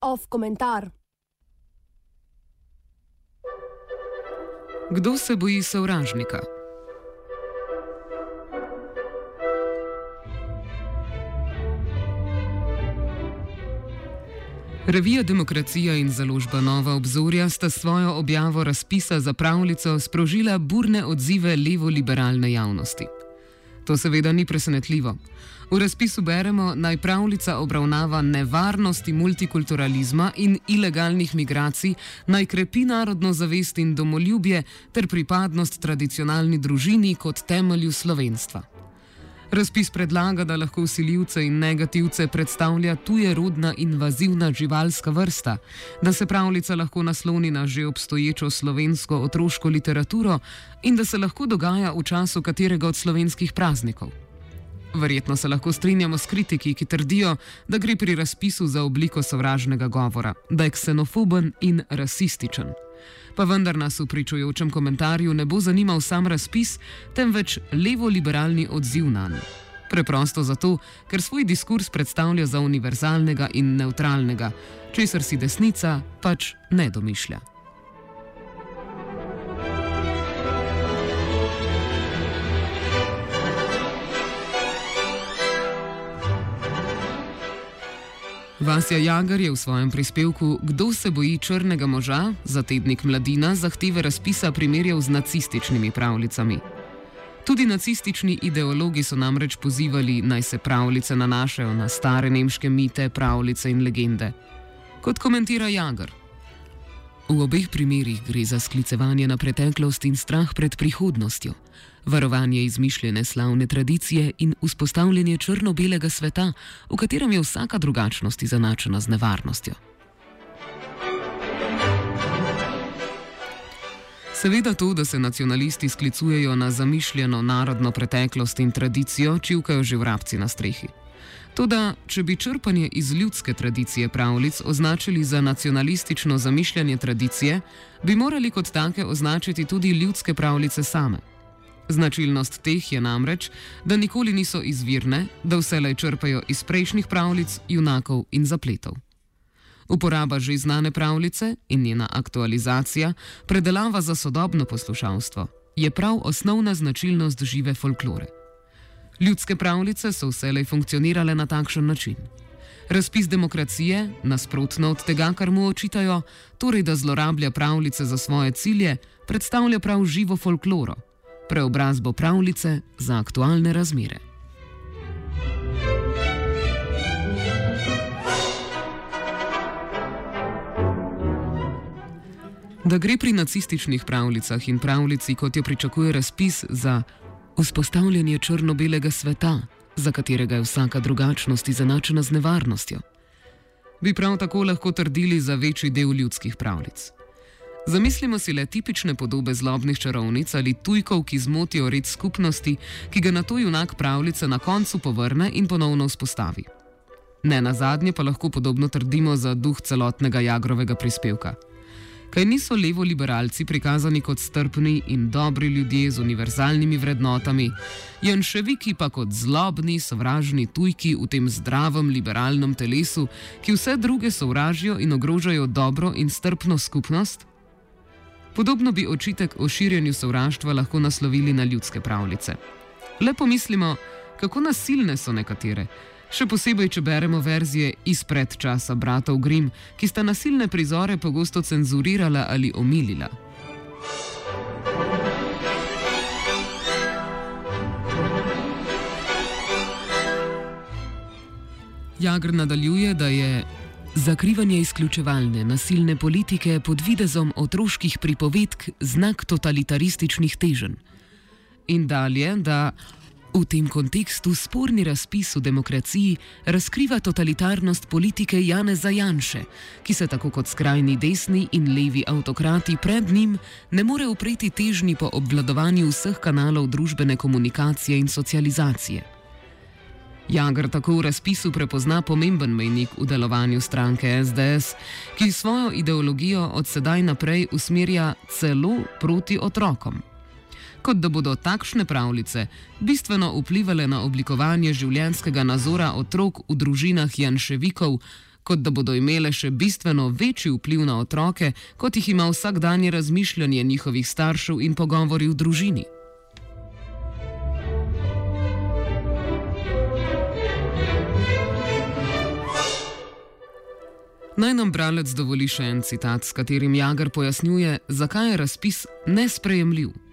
Off komentar. Kdo se boji sovražnika? Revija Demokracija in založba Nova obzorja sta svojo objavo razpisa za pravljico sprožila burne odzive levo-liberalne javnosti. To seveda ni presenetljivo. V razpisu beremo, naj pravljica obravnava nevarnosti multikulturalizma in ilegalnih migracij, naj krepi narodno zavest in domoljubje ter pripadnost tradicionalni družini kot temelju slovenstva. Razpis predlaga, da lahko usiljivce in negativce predstavlja tuje rodna invazivna živalska vrsta, da se pravljica lahko nasloni na že obstoječo slovensko otroško literaturo in da se lahko dogaja v času katerega od slovenskih praznikov. Verjetno se lahko strinjamo s kritiki, ki trdijo, da gre pri razpisu za obliko sovražnega govora, da je ksenofoben in rasističen. Pa vendar nas v pričujočem komentarju ne bo zanimal sam razpis, temveč levo-liberalni odziv na njega. Preprosto zato, ker svoj diskurs predstavlja za univerzalnega in neutralnega, česar si desnica pač ne domišlja. Vasja Jagar je v svojem prispevku Kdo se boji črnega moža za tednik Mladina zahteve razpisa primerjal z nacističnimi pravljicami. Tudi nacistični ideologi so namreč pozivali, naj se pravljice nanašajo na stare nemške mite, pravljice in legende. Kot komentira Jagar. V obeh primerih gre za sklicevanje na preteklost in strah pred prihodnostjo varovanje izmišljene slavne tradicije in vzpostavljanje črno-belega sveta, v katerem je vsaka drugačnost izenačena z nevarnostjo. Seveda to, da se nacionalisti sklicujejo na zamišljeno narodno preteklost in tradicijo, čivkajo že vrabci na strehi. Toda, če bi črpanje iz ljudske tradicije pravljic označili za nacionalistično zamišljanje tradicije, bi morali kot take označiti tudi ljudske pravljice same. Značilnost teh je namreč, da nikoli niso izvirne, da vselej črpajo iz prejšnjih pravljic, junakov in zapletov. Uporaba že znane pravljice in njena aktualizacija, predelava za sodobno poslušalstvo, je prav osnovna značilnost žive folklore. Ljudske pravljice so vselej funkcionirale na takšen način. Razpis demokracije, nasprotno od tega, kar mu očitajo, torej da zlorablja pravljice za svoje cilje, predstavlja prav živo folkloro preobrazbo pravljice za aktualne razmere. Da gre pri nacističnih pravljicah in pravljici, kot jo pričakuje razpis, za vzpostavljanje črno-belega sveta, za katerega je vsaka drugačnost izenačena z nevarnostjo, bi prav tako lahko trdili za večji del ljudskih pravljic. Zamislimo si le tipične podobe zlobnih čarovnic ali tujkov, ki zmotijo red skupnosti, ki ga na to junak pravljice na koncu povrne in ponovno vzpostavi. Ne na zadnje pa lahko podobno trdimo za duh celotnega Jagrovega prispevka. Kaj niso levo-liberalci prikazani kot strpni in dobri ljudje z univerzalnimi vrednotami, Janševiki pa kot zlobni, sovražni tujki v tem zdravem liberalnem telesu, ki vse druge sovražijo in ogrožajo dobro in strpno skupnost? Podobno bi očitek o širjenju sovraštva lahko naslovili na ljudske pravljice. Le pomislimo, kako nasilne so nekatere, še posebej, če beremo verzije izpred časa bratov Grimm, ki sta nasilne prizore pogosto cenzurirala ali omilila. Jagr nadaljuje, da je Zakrivanje izključevalne, nasilne politike pod videzom otroških pripovedk znak totalitarističnih teženj. In dalje, da v tem kontekstu sporni razpis v demokraciji razkriva totalitarnost politike Jane Zajanše, ki se tako kot skrajni desni in levi avtokrati pred njim ne more upreti težnji po obvladovanju vseh kanalov družbene komunikacije in socializacije. Jagr tako v razpisu prepozna pomemben mejnik v delovanju stranke SDS, ki svojo ideologijo od sedaj naprej usmerja celo proti otrokom. Kot da bodo takšne pravljice bistveno vplivali na oblikovanje življenjskega nazora otrok v družinah Janševikov, kot da bodo imele še bistveno večji vpliv na otroke, kot jih ima vsakdanje razmišljanje njihovih staršev in pogovori v družini. Naj nam bralec dovoli še en citat, s katerim Jagar pojasnjuje, zakaj je razpis nesprejemljiv.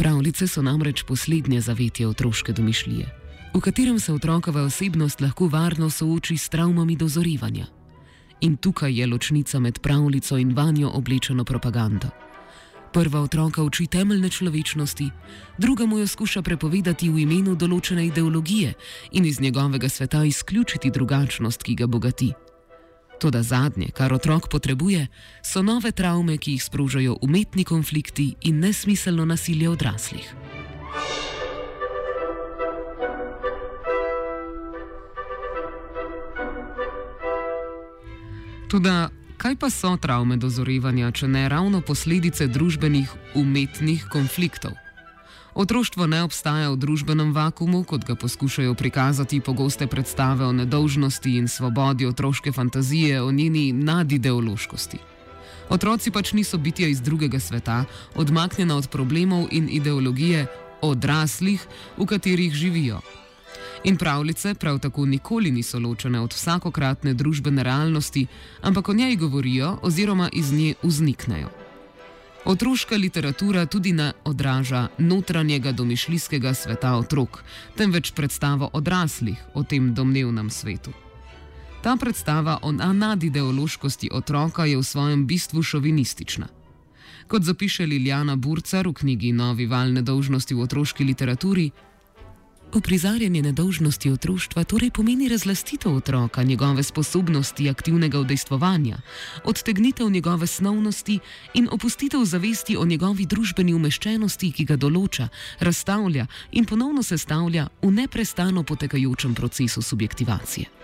Pravljice so namreč poslednje zavetje otroške domišljije, v katerem se otrokova osebnost lahko varno sooči s travmami dozorivanja. In tukaj je ločnica med pravljico in vanjo oblečeno propagando. Prva otroka uči temeljne človečnosti, druga mu jo skuša prepovedati v imenu določene ideologije in iz njegovega sveta izključiti drugačnost, ki ga bogati. Toda zadnje, kar otrok potrebuje, so nove travme, ki jih sprožajo umetni konflikti in nesmiselno nasilje odraslih. Toda kaj pa so travme dozorevanja, če ne ravno posledice družbenih umetnih konfliktov? Otroštvo ne obstaja v družbenem vakumu, kot ga poskušajo prikazati pogoste predstave o nedolžnosti in svobodi otroške fantazije o njeni nadideološkosti. Otroci pač niso bitja iz drugega sveta, odmaknjena od problemov in ideologije odraslih, v katerih živijo. In pravljice prav tako nikoli niso ločene od vsakokratne družbene realnosti, ampak o njej govorijo oziroma iz nje vzniknejo. Otroška literatura tudi ne odraža notranjega domišljijskega sveta otrok, temveč predstavo odraslih o tem domnevnem svetu. Ta predstava o nadideološkosti otroka je v svojem bistvu šovinistična. Kot zapiše Liljana Burcar v knjigi Novi val nedolžnosti v otroški literaturi, Uprizarjanje nedolžnosti otroštva torej pomeni razlastitev otroka, njegove sposobnosti aktivnega udejstvovanja, odtegnitev njegove snovnosti in opustitev zavesti o njegovi družbeni umeščenosti, ki ga določa, razstavlja in ponovno sestavlja v neprestano potekajočem procesu subjektivacije.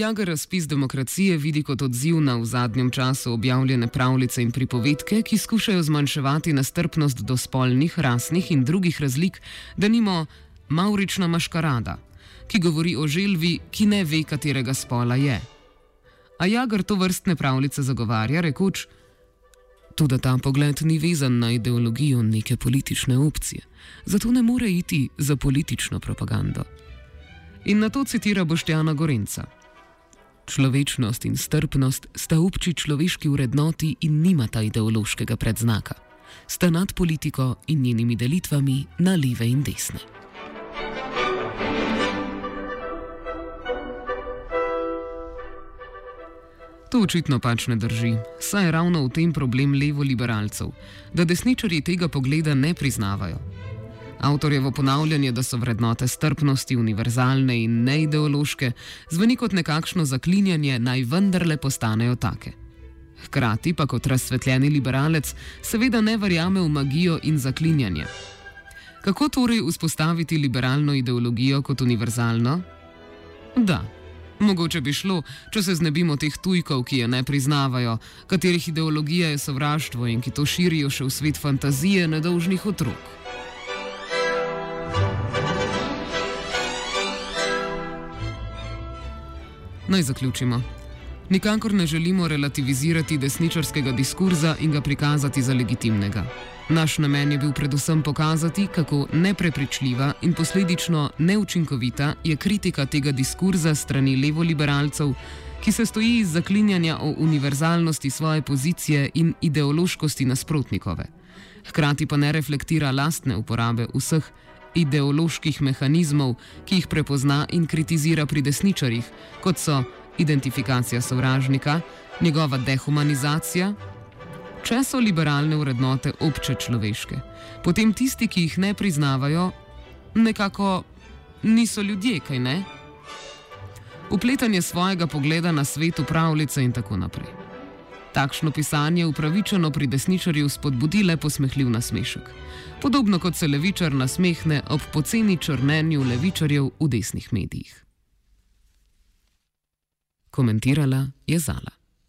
Jager razpis demokracije vidi kot odziv na v zadnjem času objavljene pravljice in pripovedke, ki skušajo zmanjševati nastrpnost do spolnih, rasnih in drugih razlik, da nimo Maurična maškarada, ki govori o želvi, ki ne ve, katerega spola je. A Jager to vrstne pravljice zagovarja, rekoč, tudi ta pogled ni vezan na ideologijo neke politične opcije, zato ne more iti za politično propagando. In na to citira Boštjana Gorenca. Človečnost in strpnost sta obči človeški vrednoti in nimata ideološkega predznaka. Sta nad politiko in njenimi delitvami na leve in desne. To očitno pač ne drži, saj je ravno v tem problem levo-liberalcev, da desničari tega pogleda ne priznavajo. Avtorjevo ponavljanje, da so vrednote strpnosti univerzalne in neideološke, zveni kot nekakšno zaklinjanje, naj vendarle postanejo take. Hkrati pa kot razsvetljeni liberalec seveda ne verjame v magijo in zaklinjanje. Kako torej vzpostaviti liberalno ideologijo kot univerzalno? Da. Mogoče bi šlo, če se znebimo teh tujkov, ki je ne priznavajo, katerih ideologija je sovraštvo in ki to širijo še v svet fantazije nedolžnih otrok. Naj zaključimo. Nikakor ne želimo relativizirati desničarskega diskurza in ga prikazati za legitimnega. Naš namen je bil predvsem pokazati, kako neprepričljiva in posledično neučinkovita je kritika tega diskurza strani levoliberalcev, ki se stoji iz zaklinjanja o univerzalnosti svoje pozicije in ideološkosti nasprotnikove. Hkrati pa ne reflektira lastne uporabe vseh ideoloških mehanizmov, ki jih prepozna in kritizira pri desničarjih, kot so identifikacija sovražnika, njegova dehumanizacija. Če so liberalne vrednote obče človeške, potem tisti, ki jih ne priznavajo, nekako niso ljudje, kaj ne? Upletanje svojega pogleda na svet, pravljice in tako naprej. Takšno pisanje upravičeno pri desničarju spodbudi le posmehljiv nasmešek. Podobno kot se levičar nasmehne ob poceni črnenju levičarjev v desnih medijih. Komentirala je Zala.